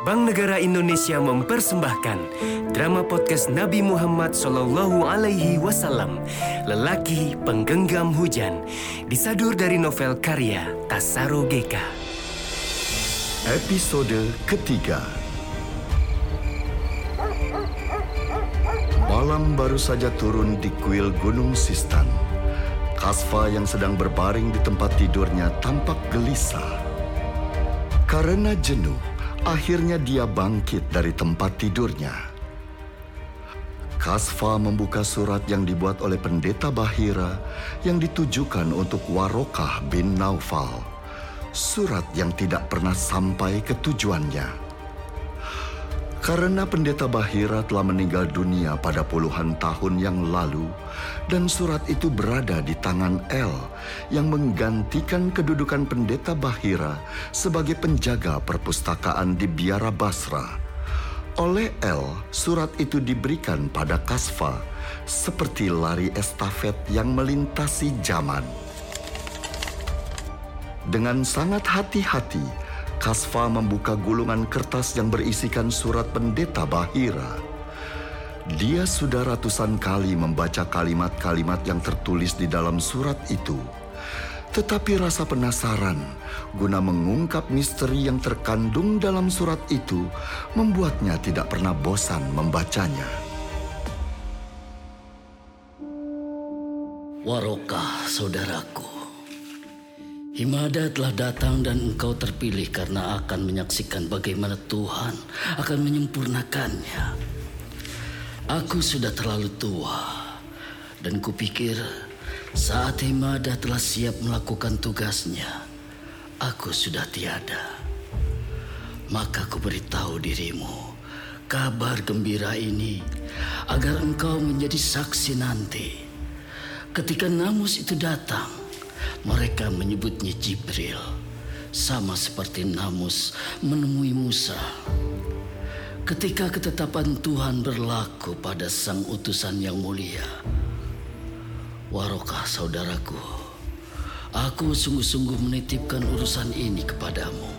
Bank Negara Indonesia mempersembahkan drama podcast Nabi Muhammad Sallallahu Alaihi Wasallam, lelaki penggenggam hujan, disadur dari novel karya Tasaro Geka. Episode ketiga. Malam baru saja turun di kuil Gunung Sistan. Kasfa yang sedang berbaring di tempat tidurnya tampak gelisah. Karena jenuh, akhirnya dia bangkit dari tempat tidurnya. Kasfa membuka surat yang dibuat oleh pendeta Bahira yang ditujukan untuk Warokah bin Naufal. Surat yang tidak pernah sampai ke tujuannya. Karena pendeta Bahira telah meninggal dunia pada puluhan tahun yang lalu, dan surat itu berada di tangan El yang menggantikan kedudukan pendeta Bahira sebagai penjaga perpustakaan di Biara Basra. Oleh El, surat itu diberikan pada Kasfa seperti lari estafet yang melintasi zaman. Dengan sangat hati-hati, Kasfa membuka gulungan kertas yang berisikan surat pendeta Bahira. Dia sudah ratusan kali membaca kalimat-kalimat yang tertulis di dalam surat itu. Tetapi rasa penasaran guna mengungkap misteri yang terkandung dalam surat itu membuatnya tidak pernah bosan membacanya. Warokah, saudaraku. Himada telah datang dan engkau terpilih karena akan menyaksikan bagaimana Tuhan akan menyempurnakannya. Aku sudah terlalu tua dan kupikir saat Himada telah siap melakukan tugasnya, aku sudah tiada. Maka ku beritahu dirimu kabar gembira ini agar engkau menjadi saksi nanti. Ketika Namus itu datang, mereka menyebutnya Jibril, sama seperti Namus menemui Musa. Ketika ketetapan Tuhan berlaku pada sang utusan yang mulia, Warokah saudaraku, aku sungguh-sungguh menitipkan urusan ini kepadamu.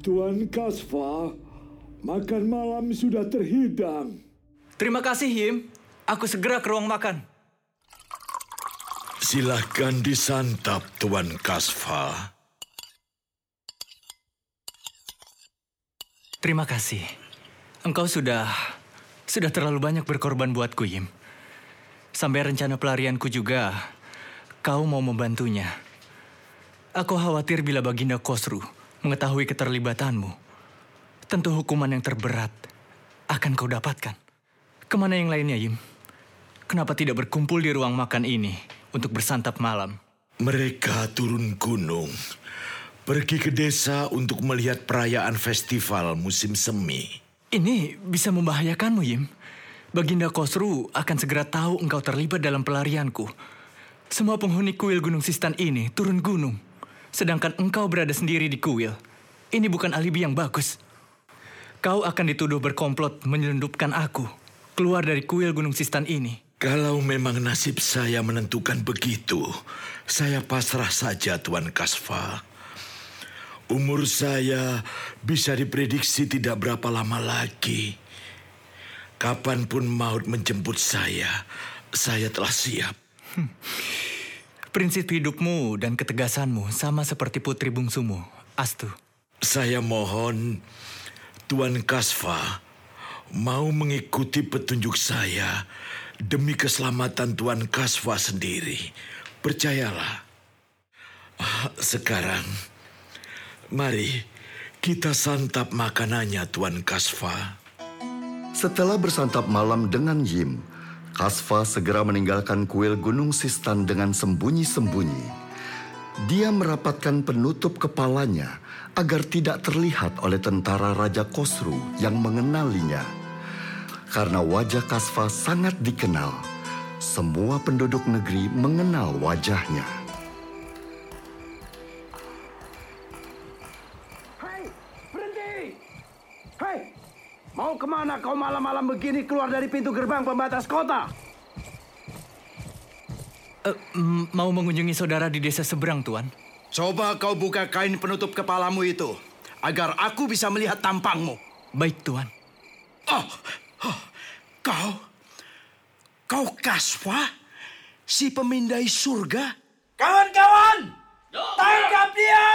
Tuan Kasfa, makan malam sudah terhidang. Terima kasih, Him. Aku segera ke ruang makan. Silahkan disantap, Tuan Kasfa. Terima kasih. Engkau sudah sudah terlalu banyak berkorban buatku, Yim. Sampai rencana pelarianku juga, kau mau membantunya. Aku khawatir bila Baginda Kosru mengetahui keterlibatanmu. Tentu hukuman yang terberat akan kau dapatkan. Ke mana yang lainnya, Yim? Kenapa tidak berkumpul di ruang makan ini untuk bersantap malam? Mereka turun gunung, pergi ke desa untuk melihat perayaan festival musim semi. Ini bisa membahayakanmu, Yim. Baginda Kosru akan segera tahu engkau terlibat dalam pelarianku. Semua penghuni kuil Gunung Sistan ini turun gunung, sedangkan engkau berada sendiri di kuil. Ini bukan alibi yang bagus. Kau akan dituduh berkomplot menyelundupkan aku keluar dari kuil Gunung Sistan ini. Kalau memang nasib saya menentukan begitu, saya pasrah saja Tuan Kasfa. Umur saya bisa diprediksi tidak berapa lama lagi. Kapan pun maut menjemput saya, saya telah siap. Prinsip hidupmu dan ketegasanmu sama seperti putri bungsumu, Astu. Saya mohon Tuan Kasfa mau mengikuti petunjuk saya demi keselamatan Tuan Kasfa sendiri. Percayalah. Ah, Sekarang, mari kita santap makanannya Tuan Kasfa. Setelah bersantap malam dengan Yim, Kasfa segera meninggalkan kuil Gunung Sistan dengan sembunyi-sembunyi. Dia merapatkan penutup kepalanya agar tidak terlihat oleh tentara Raja Kosru yang mengenalinya. Karena wajah Kasfa sangat dikenal, semua penduduk negeri mengenal wajahnya. Hei, berhenti! Hei, mau ke mana kau malam-malam begini keluar dari pintu gerbang pembatas kota? Eh, mm, mau mengunjungi saudara di desa seberang, Tuan. Coba kau buka kain penutup kepalamu itu, agar aku bisa melihat tampangmu. Baik, Tuan. Oh, oh, kau, kau Kaswa, si pemindai surga. Kawan-kawan, tangkap dia!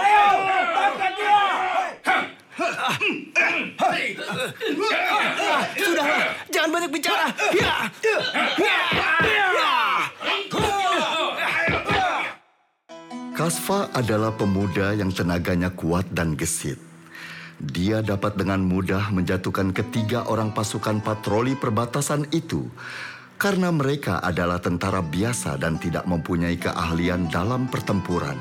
Ayo, tangkap dia! Sudahlah, jangan banyak bicara. Ya. Kasfa adalah pemuda yang tenaganya kuat dan gesit. Dia dapat dengan mudah menjatuhkan ketiga orang pasukan patroli perbatasan itu karena mereka adalah tentara biasa dan tidak mempunyai keahlian dalam pertempuran.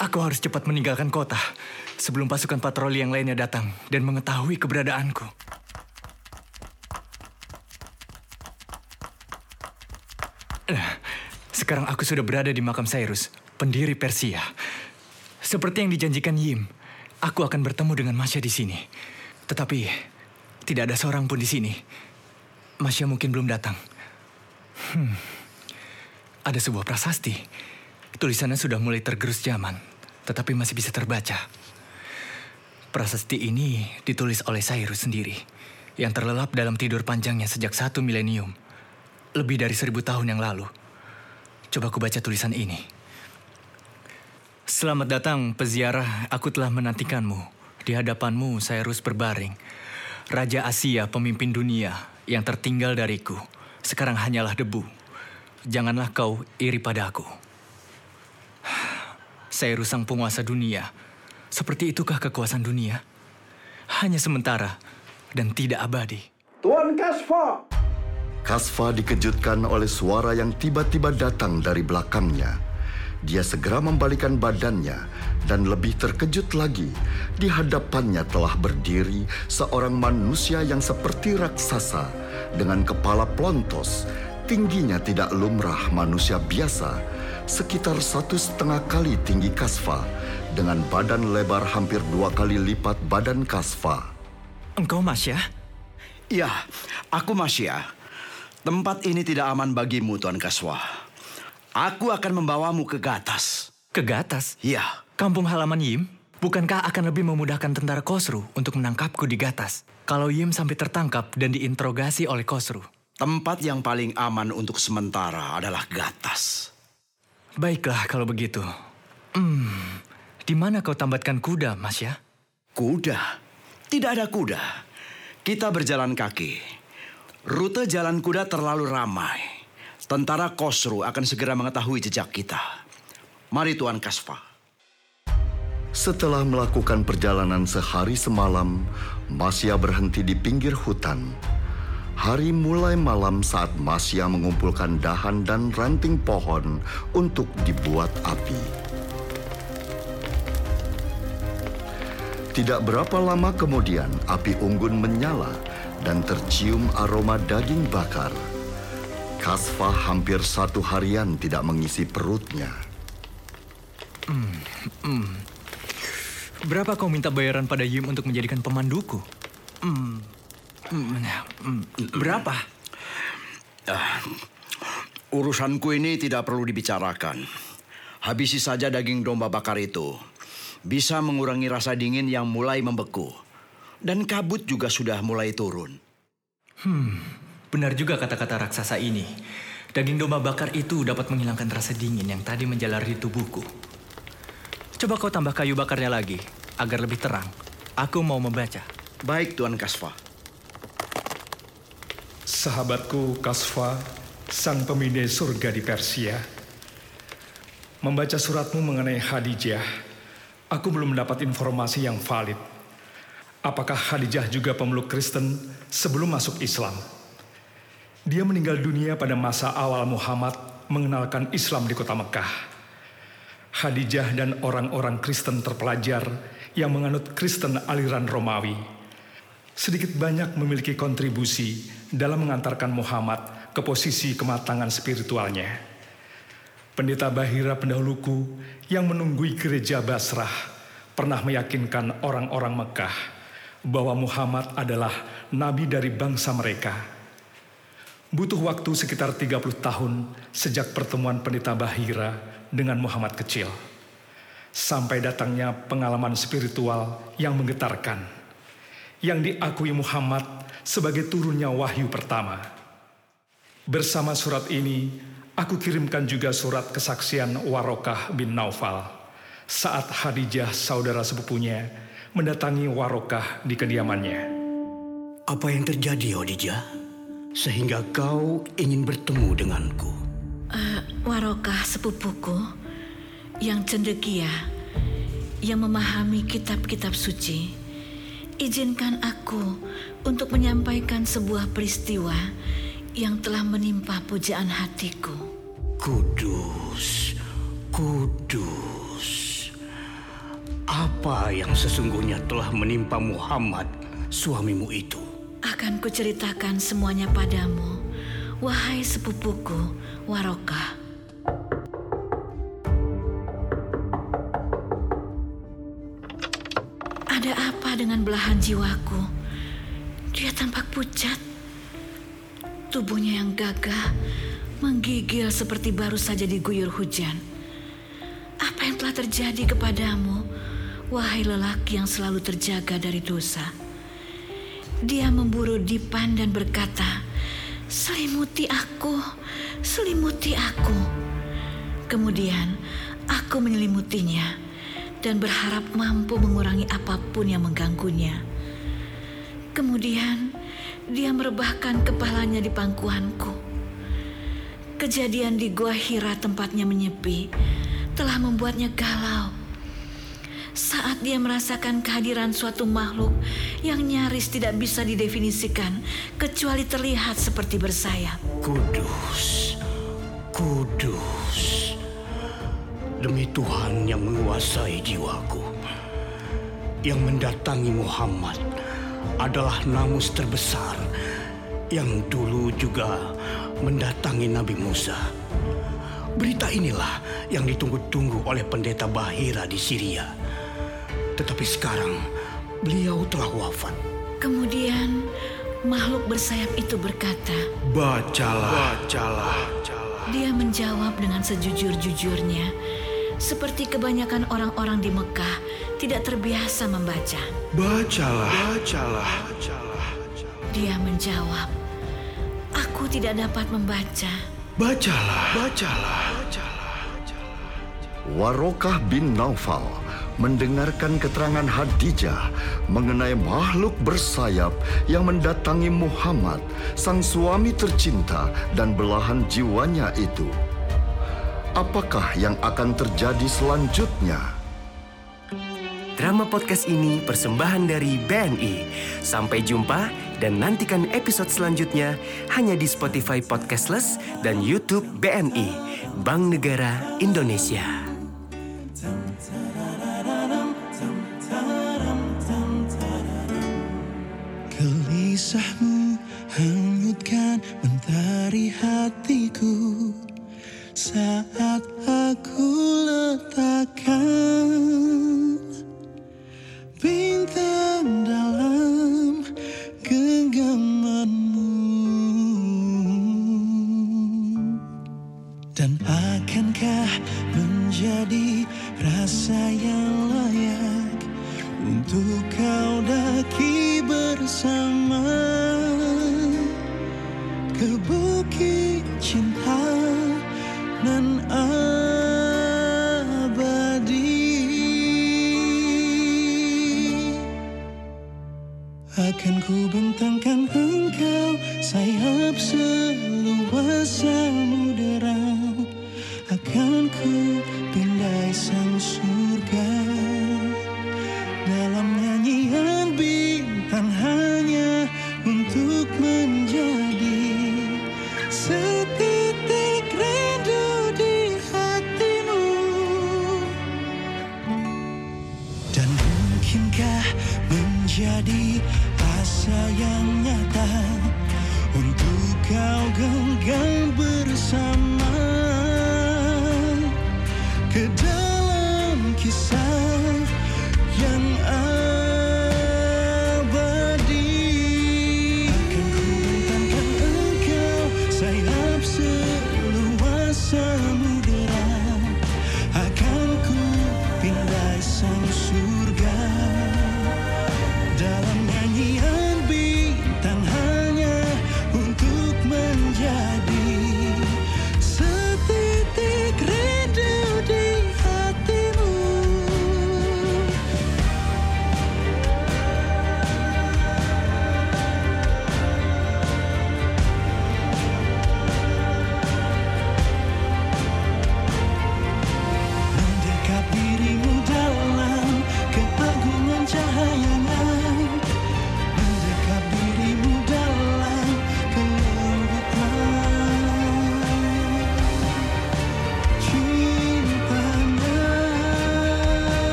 Aku harus cepat meninggalkan kota sebelum pasukan patroli yang lainnya datang dan mengetahui keberadaanku. Nah, sekarang aku sudah berada di makam Cyrus, pendiri Persia. Seperti yang dijanjikan Yim, aku akan bertemu dengan Masya di sini. Tetapi tidak ada seorang pun di sini. Masya mungkin belum datang. Hmm. Ada sebuah prasasti. Tulisannya sudah mulai tergerus zaman, tetapi masih bisa terbaca. Prasasti ini ditulis oleh Cyrus sendiri, yang terlelap dalam tidur panjangnya sejak satu milenium, lebih dari seribu tahun yang lalu. Coba aku baca tulisan ini. Selamat datang, peziarah. Aku telah menantikanmu. Di hadapanmu, Cyrus berbaring. Raja Asia, pemimpin dunia, yang tertinggal dariku. Sekarang hanyalah debu. Janganlah kau iri padaku. Cyrus sang penguasa dunia. Seperti itukah kekuasaan dunia? Hanya sementara dan tidak abadi. Tuan Kasfa, Kasfa dikejutkan oleh suara yang tiba-tiba datang dari belakangnya. Dia segera membalikan badannya dan lebih terkejut lagi. Di hadapannya telah berdiri seorang manusia yang seperti raksasa dengan kepala plontos. Tingginya tidak lumrah manusia biasa, sekitar satu setengah kali tinggi Kasfa dengan badan lebar hampir dua kali lipat badan Kasfa. Engkau Masya? Ya, aku Masya. Tempat ini tidak aman bagimu, Tuan Kaswa. Aku akan membawamu ke Gatas. Ke Gatas? Ya, Kampung halaman Yim? Bukankah akan lebih memudahkan tentara Kosru untuk menangkapku di Gatas? Kalau Yim sampai tertangkap dan diinterogasi oleh Kosru. tempat yang paling aman untuk sementara adalah Gatas. Baiklah kalau begitu. Hmm, di mana kau tambatkan kuda, Masya? Kuda? Tidak ada kuda. Kita berjalan kaki. Rute jalan kuda terlalu ramai. Tentara Kosru akan segera mengetahui jejak kita. Mari Tuan Kasfa. Setelah melakukan perjalanan sehari semalam, Masya berhenti di pinggir hutan. Hari mulai malam saat Masya mengumpulkan dahan dan ranting pohon untuk dibuat api. Tidak berapa lama kemudian, api unggun menyala dan tercium aroma daging bakar. Kasfa hampir satu harian tidak mengisi perutnya. Berapa kau minta bayaran pada Yim untuk menjadikan pemanduku? Hmm, hmm, hmm, berapa? Urusanku ini tidak perlu dibicarakan. Habisi saja daging domba bakar itu. Bisa mengurangi rasa dingin yang mulai membeku. Dan kabut juga sudah mulai turun. Benar juga kata-kata raksasa ini. Daging domba bakar itu dapat menghilangkan rasa dingin yang tadi menjalar di tubuhku. Coba kau tambah kayu bakarnya lagi, agar lebih terang. Aku mau membaca. Baik Tuan Kasfa. Sahabatku Kasfa, sang pemindai surga di Persia. Membaca suratmu mengenai Khadijah, aku belum mendapat informasi yang valid. Apakah Khadijah juga pemeluk Kristen sebelum masuk Islam? Dia meninggal dunia pada masa awal Muhammad mengenalkan Islam di kota Mekah. Khadijah dan orang-orang Kristen terpelajar yang menganut Kristen aliran Romawi sedikit banyak memiliki kontribusi dalam mengantarkan Muhammad ke posisi kematangan spiritualnya. Pendeta Bahira pendahuluku yang menunggui gereja Basrah pernah meyakinkan orang-orang Mekah bahwa Muhammad adalah nabi dari bangsa mereka. Butuh waktu sekitar 30 tahun sejak pertemuan pendeta Bahira dengan Muhammad kecil. Sampai datangnya pengalaman spiritual yang menggetarkan. Yang diakui Muhammad sebagai turunnya wahyu pertama. Bersama surat ini, aku kirimkan juga surat kesaksian Warokah bin Naufal saat Hadijah saudara sepupunya mendatangi Warokah di kediamannya. Apa yang terjadi, Hadijah? Sehingga kau ingin bertemu denganku. Uh, Warokah sepupuku yang cendekia, yang memahami kitab-kitab suci. Izinkan aku untuk menyampaikan sebuah peristiwa yang telah menimpa pujaan hatiku. Kudus, kudus. Apa yang sesungguhnya telah menimpa Muhammad, suamimu itu? Akan kuceritakan semuanya padamu, wahai sepupuku, Warokah. Ada apa dengan belahan jiwaku? Dia tampak pucat. Tubuhnya yang gagah, menggigil seperti baru saja diguyur hujan. Apa yang telah terjadi kepadamu, wahai lelaki yang selalu terjaga dari dosa? Dia memburu Dipan dan berkata, Selimuti aku, selimuti aku. Kemudian aku menyelimutinya dan berharap mampu mengurangi apa pun yang mengganggunya. Kemudian dia merebahkan kepalanya di pangkuanku. Kejadian di Gua Hira tempatnya menyepi telah membuatnya galau. Saat dia merasakan kehadiran suatu makhluk yang nyaris tidak bisa didefinisikan kecuali terlihat seperti bersayap. Kudus, kudus. Demi Tuhan yang menguasai jiwaku, yang mendatangi Muhammad adalah namus terbesar yang dulu juga mendatangi Nabi Musa. Berita inilah yang ditunggu-tunggu oleh pendeta Bahira di Syria. Tetapi sekarang beliau telah wafat. Kemudian makhluk bersayap itu berkata, Bacalah, bacalah. Dia menjawab dengan sejujur-jujurnya, seperti kebanyakan orang-orang di Mekah tidak terbiasa membaca. Bacalah, bacalah, bacalah. Dia menjawab, "Aku tidak dapat membaca." Bacalah, bacalah, bacalah. Warokah bin Naufal mendengarkan keterangan Hadijah mengenai makhluk bersayap yang mendatangi Muhammad, sang suami tercinta dan belahan jiwanya itu. Apakah yang akan terjadi selanjutnya? Drama podcast ini persembahan dari BNI. Sampai jumpa dan nantikan episode selanjutnya hanya di Spotify Podcastless dan YouTube BNI, Bank Negara Indonesia. Hanyutkan mentari hatiku ke bukit cinta nan abadi. Akan ku bentangkan engkau sayap seluas Say